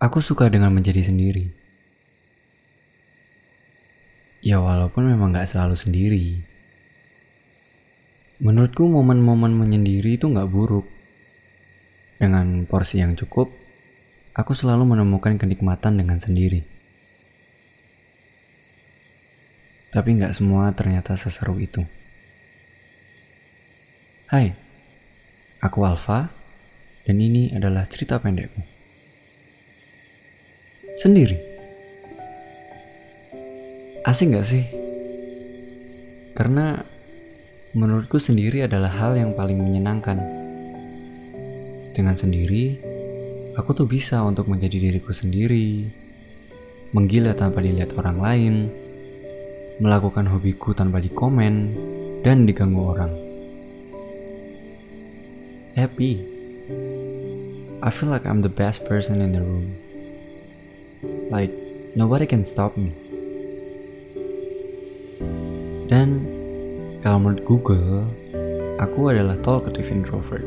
Aku suka dengan menjadi sendiri. Ya walaupun memang gak selalu sendiri. Menurutku momen-momen menyendiri itu gak buruk. Dengan porsi yang cukup, aku selalu menemukan kenikmatan dengan sendiri. Tapi gak semua ternyata seseru itu. Hai, aku Alfa, dan ini adalah cerita pendekku. Sendiri. Asing gak sih? Karena menurutku sendiri adalah hal yang paling menyenangkan. Dengan sendiri, aku tuh bisa untuk menjadi diriku sendiri, menggila tanpa dilihat orang lain, melakukan hobiku tanpa dikomen, dan diganggu orang happy. I feel like I'm the best person in the room. Like, nobody can stop me. Dan kalau menurut Google, aku adalah talkative introvert.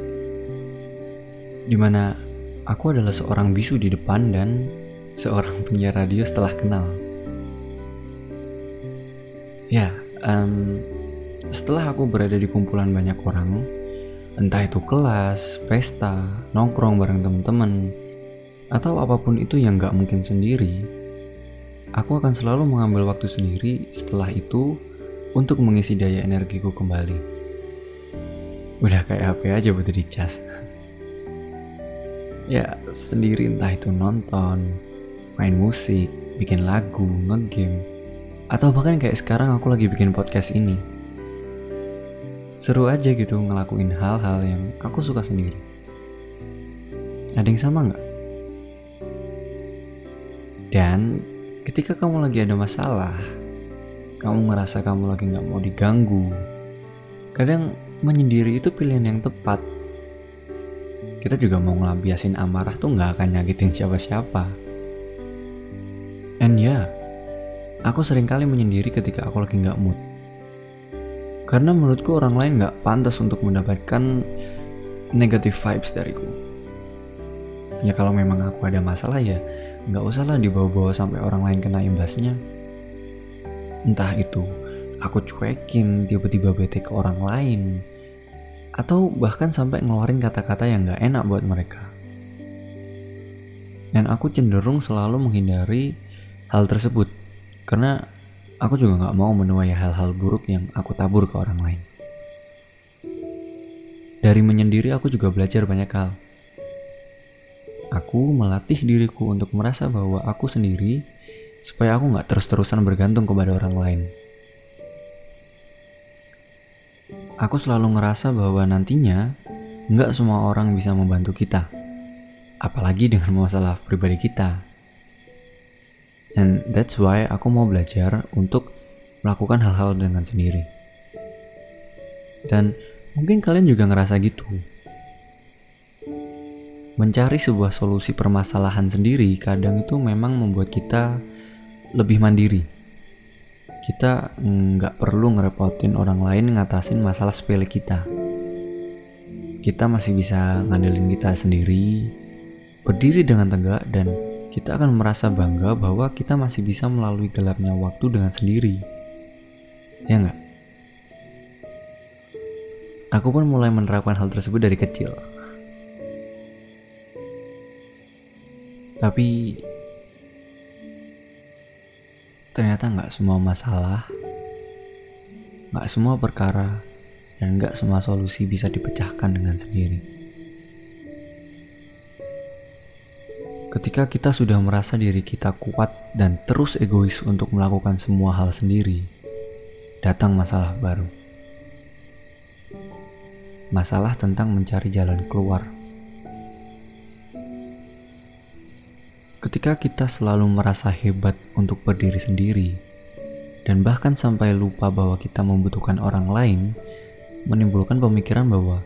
Di mana aku adalah seorang bisu di depan dan seorang penyiar radio setelah kenal. Ya, um, setelah aku berada di kumpulan banyak orang, Entah itu kelas, pesta, nongkrong bareng temen-temen, atau apa pun itu yang gak mungkin sendiri, aku akan selalu mengambil waktu sendiri setelah itu untuk mengisi daya energiku kembali. Udah kayak HP aja butuh dicas. ya, sendiri entah itu nonton, main musik, bikin lagu, ngegame, atau bahkan kayak sekarang aku lagi bikin podcast ini seru aja gitu ngelakuin hal-hal yang aku suka sendiri. Ada yang sama nggak? Dan ketika kamu lagi ada masalah, kamu ngerasa kamu lagi nggak mau diganggu, kadang menyendiri itu pilihan yang tepat. Kita juga mau ngelampiasin amarah tuh nggak akan nyakitin siapa-siapa. And yeah, aku sering kali menyendiri ketika aku lagi nggak mood karena menurutku orang lain gak pantas untuk mendapatkan negative vibes dariku. Ya kalau memang aku ada masalah ya gak usahlah dibawa-bawa sampai orang lain kena imbasnya. Entah itu aku cuekin tiba-tiba bete ke orang lain. Atau bahkan sampai ngeluarin kata-kata yang gak enak buat mereka. Dan aku cenderung selalu menghindari hal tersebut. Karena Aku juga gak mau menuai hal-hal buruk yang aku tabur ke orang lain. Dari menyendiri aku juga belajar banyak hal. Aku melatih diriku untuk merasa bahwa aku sendiri supaya aku gak terus-terusan bergantung kepada orang lain. Aku selalu ngerasa bahwa nantinya nggak semua orang bisa membantu kita, apalagi dengan masalah pribadi kita. And that's why aku mau belajar untuk melakukan hal-hal dengan sendiri. Dan mungkin kalian juga ngerasa gitu. Mencari sebuah solusi permasalahan sendiri kadang itu memang membuat kita lebih mandiri. Kita nggak perlu ngerepotin orang lain ngatasin masalah sepele kita. Kita masih bisa ngandelin kita sendiri, berdiri dengan tegak dan kita akan merasa bangga bahwa kita masih bisa melalui gelapnya waktu dengan sendiri. Ya nggak? Aku pun mulai menerapkan hal tersebut dari kecil. Tapi ternyata nggak semua masalah, nggak semua perkara, dan nggak semua solusi bisa dipecahkan dengan sendiri. Ketika kita sudah merasa diri kita kuat dan terus egois untuk melakukan semua hal sendiri, datang masalah baru. Masalah tentang mencari jalan keluar. Ketika kita selalu merasa hebat untuk berdiri sendiri, dan bahkan sampai lupa bahwa kita membutuhkan orang lain, menimbulkan pemikiran bahwa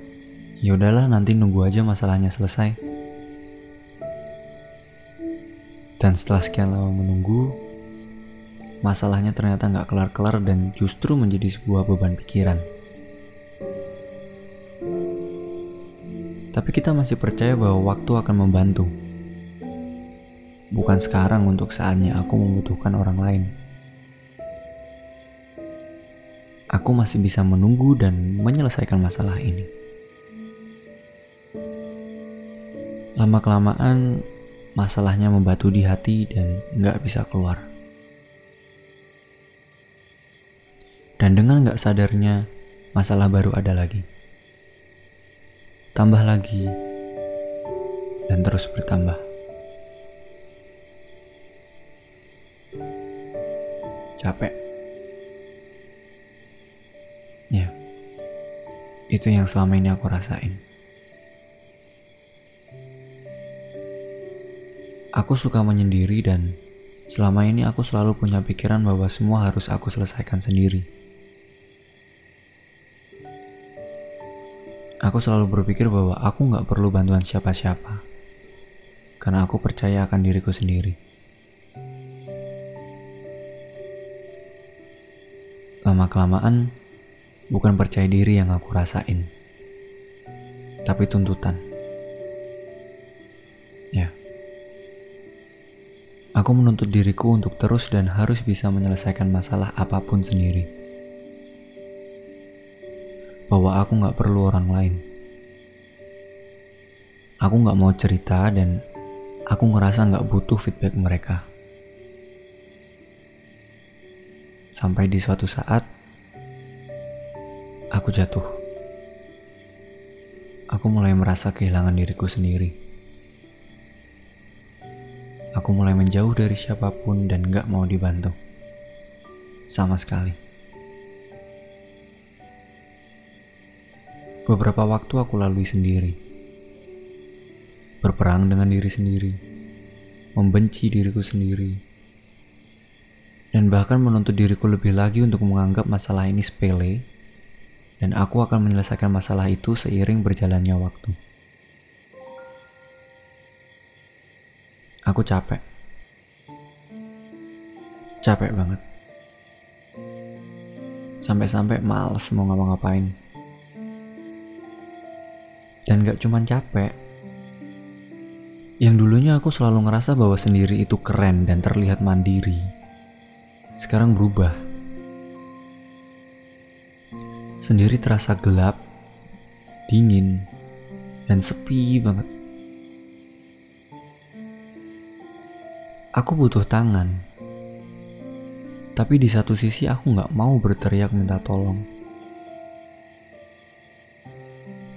ya udahlah nanti nunggu aja masalahnya selesai. Dan setelah sekian lama menunggu, masalahnya ternyata nggak kelar-kelar dan justru menjadi sebuah beban pikiran. Tapi kita masih percaya bahwa waktu akan membantu. Bukan sekarang untuk saatnya aku membutuhkan orang lain. Aku masih bisa menunggu dan menyelesaikan masalah ini. Lama-kelamaan, masalahnya membatu di hati dan nggak bisa keluar. Dan dengan nggak sadarnya, masalah baru ada lagi. Tambah lagi, dan terus bertambah. Capek. Ya, itu yang selama ini aku rasain. Aku suka menyendiri dan selama ini aku selalu punya pikiran bahwa semua harus aku selesaikan sendiri. Aku selalu berpikir bahwa aku nggak perlu bantuan siapa-siapa, karena aku percaya akan diriku sendiri. Lama-kelamaan, bukan percaya diri yang aku rasain, tapi tuntutan. Ya, aku menuntut diriku untuk terus dan harus bisa menyelesaikan masalah apa pun sendiri bahwa aku gak perlu orang lain. Aku gak mau cerita dan aku ngerasa gak butuh feedback mereka. Sampai di suatu saat, aku jatuh. Aku mulai merasa kehilangan diriku sendiri. Aku mulai menjauh dari siapa pun dan gak mau dibantu. Sama sekali. Beberapa waktu aku lalui sendiri. Berperang dengan diri sendiri. Membenci diriku sendiri. Dan bahkan menuntut diriku lebih lagi untuk menganggap masalah ini sepele. Dan aku akan menyelesaikan masalah itu seiring berjalannya waktu. Aku capek. Capek banget. Sampai-sampai males mau ngapa-ngapain. Dan gak cuman capek. Yang dulunya aku selalu ngerasa bahwa sendiri itu keren dan terlihat mandiri. Sekarang berubah. Sendiri terasa gelap, dingin, dan sepi banget. Aku butuh tangan. Tapi di satu sisi aku gak mau berteriak minta tolong.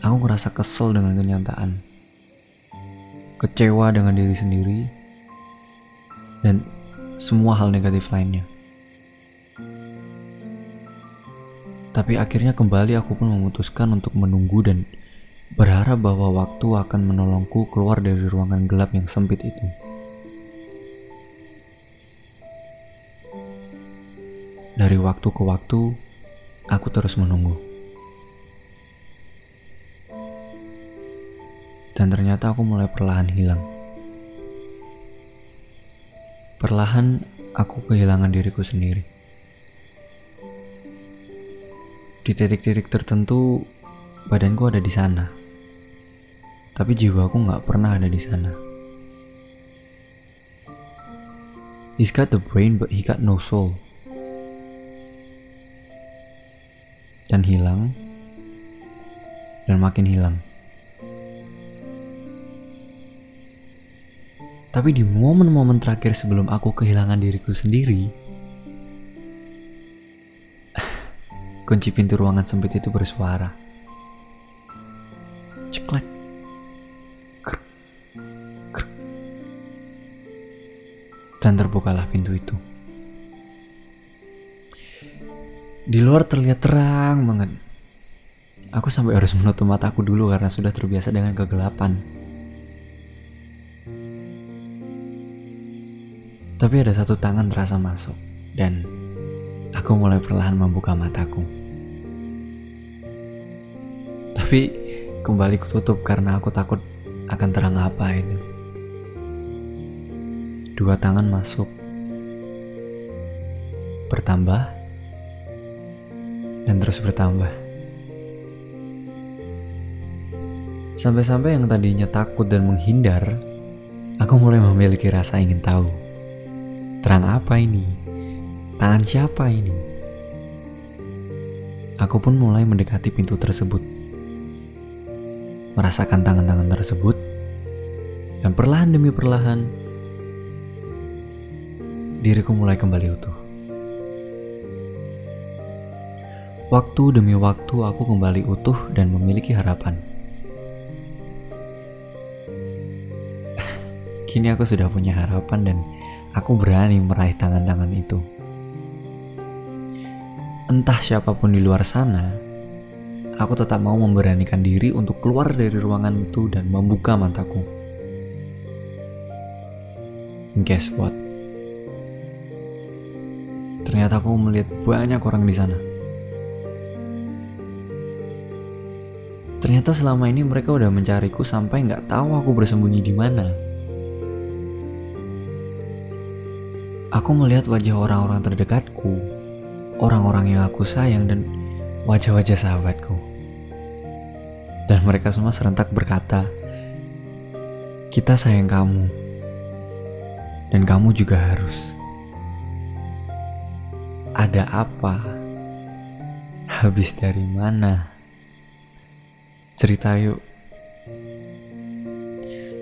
Aku ngerasa kesel dengan kenyataan. Kecewa dengan diri sendiri. Dan semua hal negatif lainnya. Tapi akhirnya kembali aku pun memutuskan untuk menunggu dan berharap bahwa waktu akan menolongku keluar dari ruangan gelap yang sempit itu. Dari waktu ke waktu, aku terus menunggu. Dan ternyata aku mulai perlahan hilang. Perlahan aku kehilangan diriku sendiri. Di titik-titik tertentu, badanku ada di sana. Tapi jiwaku nggak pernah ada di sana. He's got the brain but he got no soul. Dan hilang, dan makin hilang. Tapi di momen-momen terakhir sebelum aku kehilangan diriku sendiri, kunci pintu ruangan sempit itu bersuara. Ceklek. Kruk. Kruk. Dan terbukalah pintu itu. Di luar terlihat terang banget. Aku sampai harus menutup mataku dulu karena sudah terbiasa dengan kegelapan. Tapi ada satu tangan terasa masuk dan aku mulai perlahan membuka mataku. Tapi kembali kututup karena aku takut akan terang apa itu. Dua tangan masuk. Bertambah dan terus bertambah. Sampai-sampai yang tadinya takut dan menghindar Aku mulai memiliki rasa ingin tahu. Terang apa ini? Tangan siapa ini? Aku pun mulai mendekati pintu tersebut. Merasakan tangan-tangan tersebut. Dan perlahan demi perlahan, diriku mulai kembali utuh. Waktu demi waktu aku kembali utuh dan memiliki harapan. Kini aku sudah punya harapan dan aku berani meraih tangan-tangan itu. Entah siapa pun di luar sana, aku tetap mau memberanikan diri untuk keluar dari ruangan itu dan membuka mataku. Guess what? Ternyata aku melihat banyak orang di sana. Ternyata selama ini mereka udah mencariku sampai nggak tahu aku bersembunyi di mana. Aku melihat wajah orang-orang terdekatku, orang-orang yang aku sayang dan wajah-wajah sahabatku. Dan mereka semua serentak berkata, "Kita sayang kamu, dan kamu juga harus." Ada apa? Habis dari mana? Cerita yuk.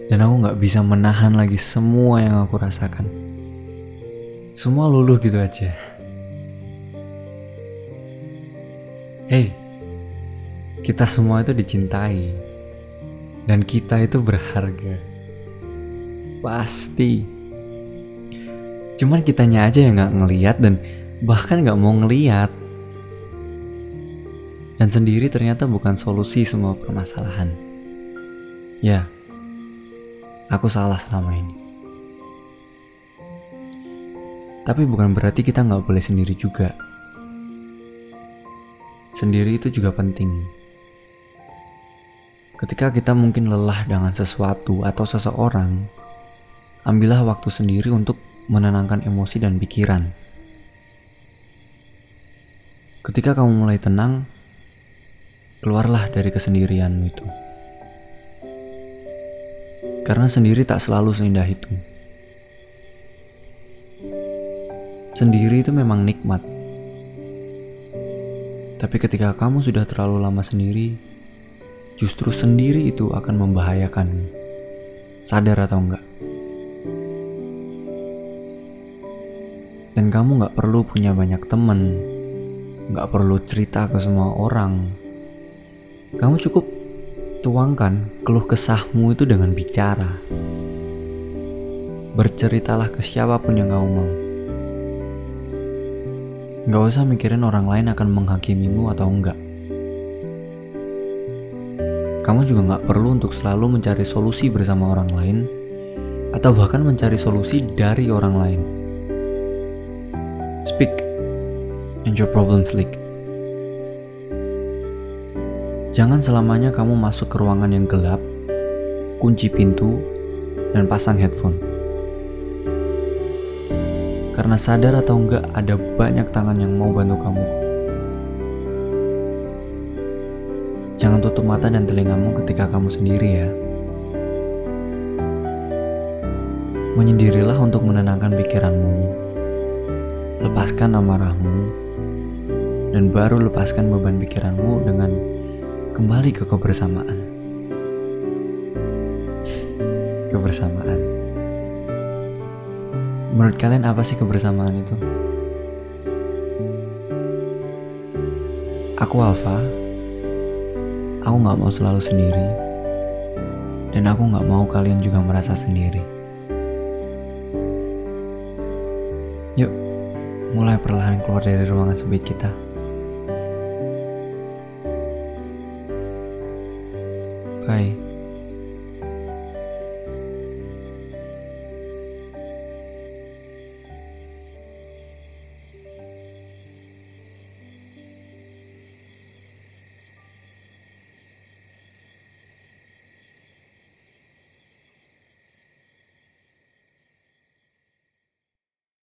Dan aku gak bisa menahan lagi semua yang aku rasakan semua luluh gitu aja. Hey, kita semua itu dicintai dan kita itu berharga. Pasti. Cuman kitanya aja yang nggak ngeliat dan bahkan nggak mau ngeliat. Dan sendiri ternyata bukan solusi semua permasalahan. Ya, aku salah selama ini. Tapi bukan berarti kita nggak boleh sendiri juga. Sendiri itu juga penting. Ketika kita mungkin lelah dengan sesuatu atau seseorang, ambillah waktu sendiri untuk menenangkan emosi dan pikiran. Ketika kamu mulai tenang, keluarlah dari kesendirianmu itu. Karena sendiri tak selalu seindah itu. Sendiri itu memang nikmat. Tapi ketika kamu sudah terlalu lama sendiri, justru sendiri itu akan membahayakanmu. Sadar atau enggak? Dan kamu nggak perlu punya banyak temen, nggak perlu cerita ke semua orang. Kamu cukup tuangkan keluh kesahmu itu dengan bicara. Berceritalah ke siapa pun yang kamu mau. Gak usah mikirin orang lain akan menghakimimu atau enggak. Kamu juga gak perlu untuk selalu mencari solusi bersama orang lain, atau bahkan mencari solusi dari orang lain. Speak, and your problems leak. Jangan selamanya kamu masuk ke ruangan yang gelap, kunci pintu, dan pasang headphone. Karena sadar atau enggak ada banyak tangan yang mau bantu kamu. Jangan tutup mata dan telingamu ketika kamu sendiri ya. Menyendirilah untuk menenangkan pikiranmu. Lepaskan amarahmu. Dan baru lepaskan beban pikiranmu dengan kembali ke kebersamaan. Kebersamaan. Menurut kalian apa sih kebersamaan itu? Aku Alfa. Aku gak mau selalu sendiri. Dan aku gak mau kalian juga merasa sendiri. Yuk, mulai perlahan keluar dari ruangan sempit kita. Bye.